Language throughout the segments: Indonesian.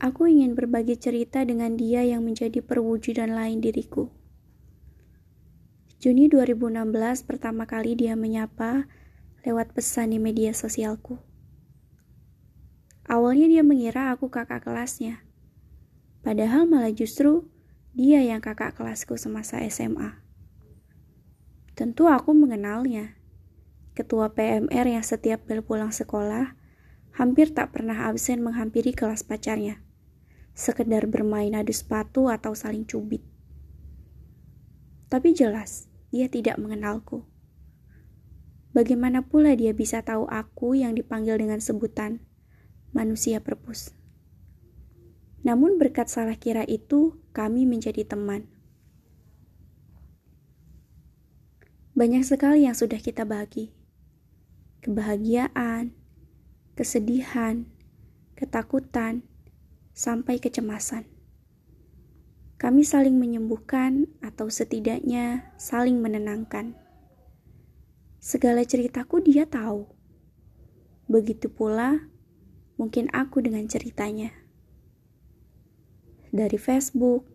Aku ingin berbagi cerita dengan dia yang menjadi perwujudan lain diriku. Juni 2016 pertama kali dia menyapa lewat pesan di media sosialku. Awalnya dia mengira aku kakak kelasnya. Padahal malah justru dia yang kakak kelasku semasa SMA. Tentu aku mengenalnya. Ketua PMR yang setiap bel pulang sekolah hampir tak pernah absen menghampiri kelas pacarnya sekedar bermain adu sepatu atau saling cubit. Tapi jelas, dia tidak mengenalku. Bagaimana pula dia bisa tahu aku yang dipanggil dengan sebutan manusia perpus? Namun berkat salah kira itu, kami menjadi teman. Banyak sekali yang sudah kita bagi. Kebahagiaan, kesedihan, ketakutan, sampai kecemasan. Kami saling menyembuhkan, atau setidaknya saling menenangkan. Segala ceritaku dia tahu. Begitu pula, mungkin aku dengan ceritanya. Dari Facebook,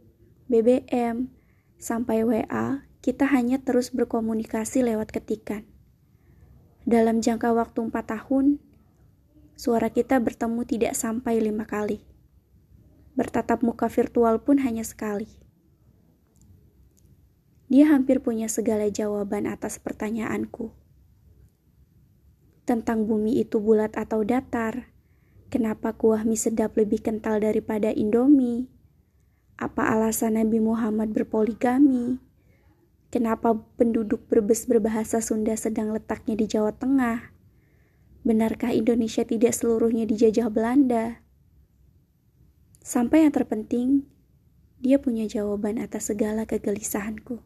BBM, sampai WA, kita hanya terus berkomunikasi lewat ketikan. Dalam jangka waktu empat tahun, suara kita bertemu tidak sampai lima kali. Bertatap muka virtual pun hanya sekali. Dia hampir punya segala jawaban atas pertanyaanku. Tentang bumi itu bulat atau datar, kenapa kuah mie sedap lebih kental daripada Indomie, apa alasan Nabi Muhammad berpoligami, kenapa penduduk berbes berbahasa Sunda sedang letaknya di Jawa Tengah, benarkah Indonesia tidak seluruhnya dijajah Belanda, Sampai yang terpenting, dia punya jawaban atas segala kegelisahanku.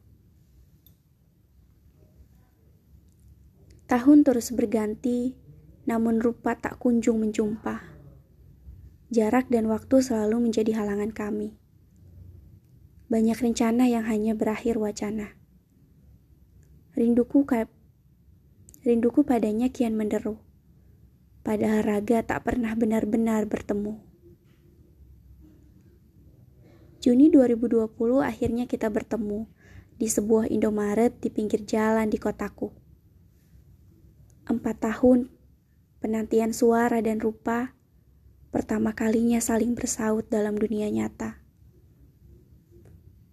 Tahun terus berganti, namun rupa tak kunjung menjumpa. Jarak dan waktu selalu menjadi halangan kami. Banyak rencana yang hanya berakhir wacana. Rinduku kayak rinduku padanya kian menderu. Padahal raga tak pernah benar-benar bertemu. Juni 2020 akhirnya kita bertemu di sebuah Indomaret di pinggir jalan di kotaku. Empat tahun penantian suara dan rupa pertama kalinya saling bersaut dalam dunia nyata.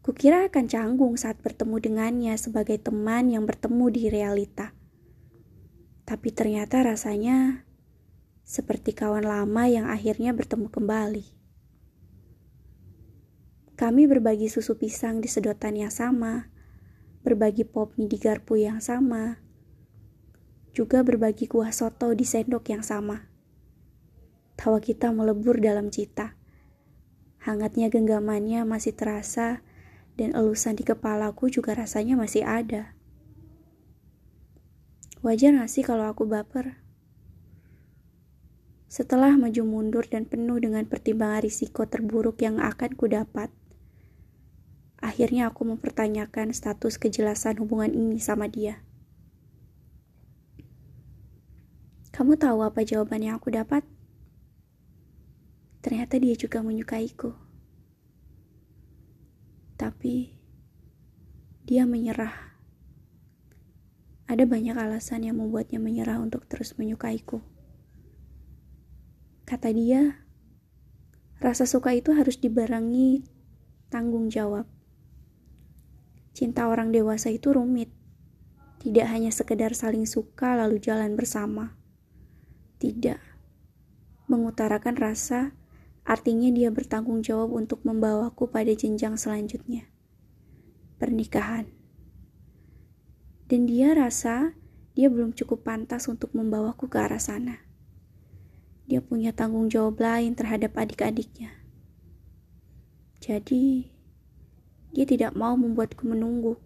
Kukira akan canggung saat bertemu dengannya sebagai teman yang bertemu di realita. Tapi ternyata rasanya seperti kawan lama yang akhirnya bertemu kembali. Kami berbagi susu pisang di sedotan yang sama, berbagi pop mie di garpu yang sama, juga berbagi kuah soto di sendok yang sama. Tawa kita melebur dalam cita. Hangatnya genggamannya masih terasa dan elusan di kepalaku juga rasanya masih ada. Wajar gak sih kalau aku baper? Setelah maju mundur dan penuh dengan pertimbangan risiko terburuk yang akan ku dapat, Akhirnya aku mempertanyakan status kejelasan hubungan ini sama dia. Kamu tahu apa jawaban yang aku dapat? Ternyata dia juga menyukaiku. Tapi dia menyerah. Ada banyak alasan yang membuatnya menyerah untuk terus menyukaiku. Kata dia, rasa suka itu harus dibarengi tanggung jawab. Cinta orang dewasa itu rumit. Tidak hanya sekedar saling suka lalu jalan bersama. Tidak. Mengutarakan rasa artinya dia bertanggung jawab untuk membawaku pada jenjang selanjutnya. Pernikahan. Dan dia rasa dia belum cukup pantas untuk membawaku ke arah sana. Dia punya tanggung jawab lain terhadap adik-adiknya. Jadi, dia tidak mau membuatku menunggu.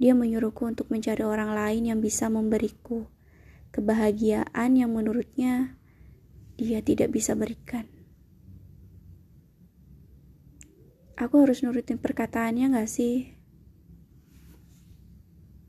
Dia menyuruhku untuk mencari orang lain yang bisa memberiku kebahagiaan yang menurutnya dia tidak bisa berikan. Aku harus nurutin perkataannya gak sih?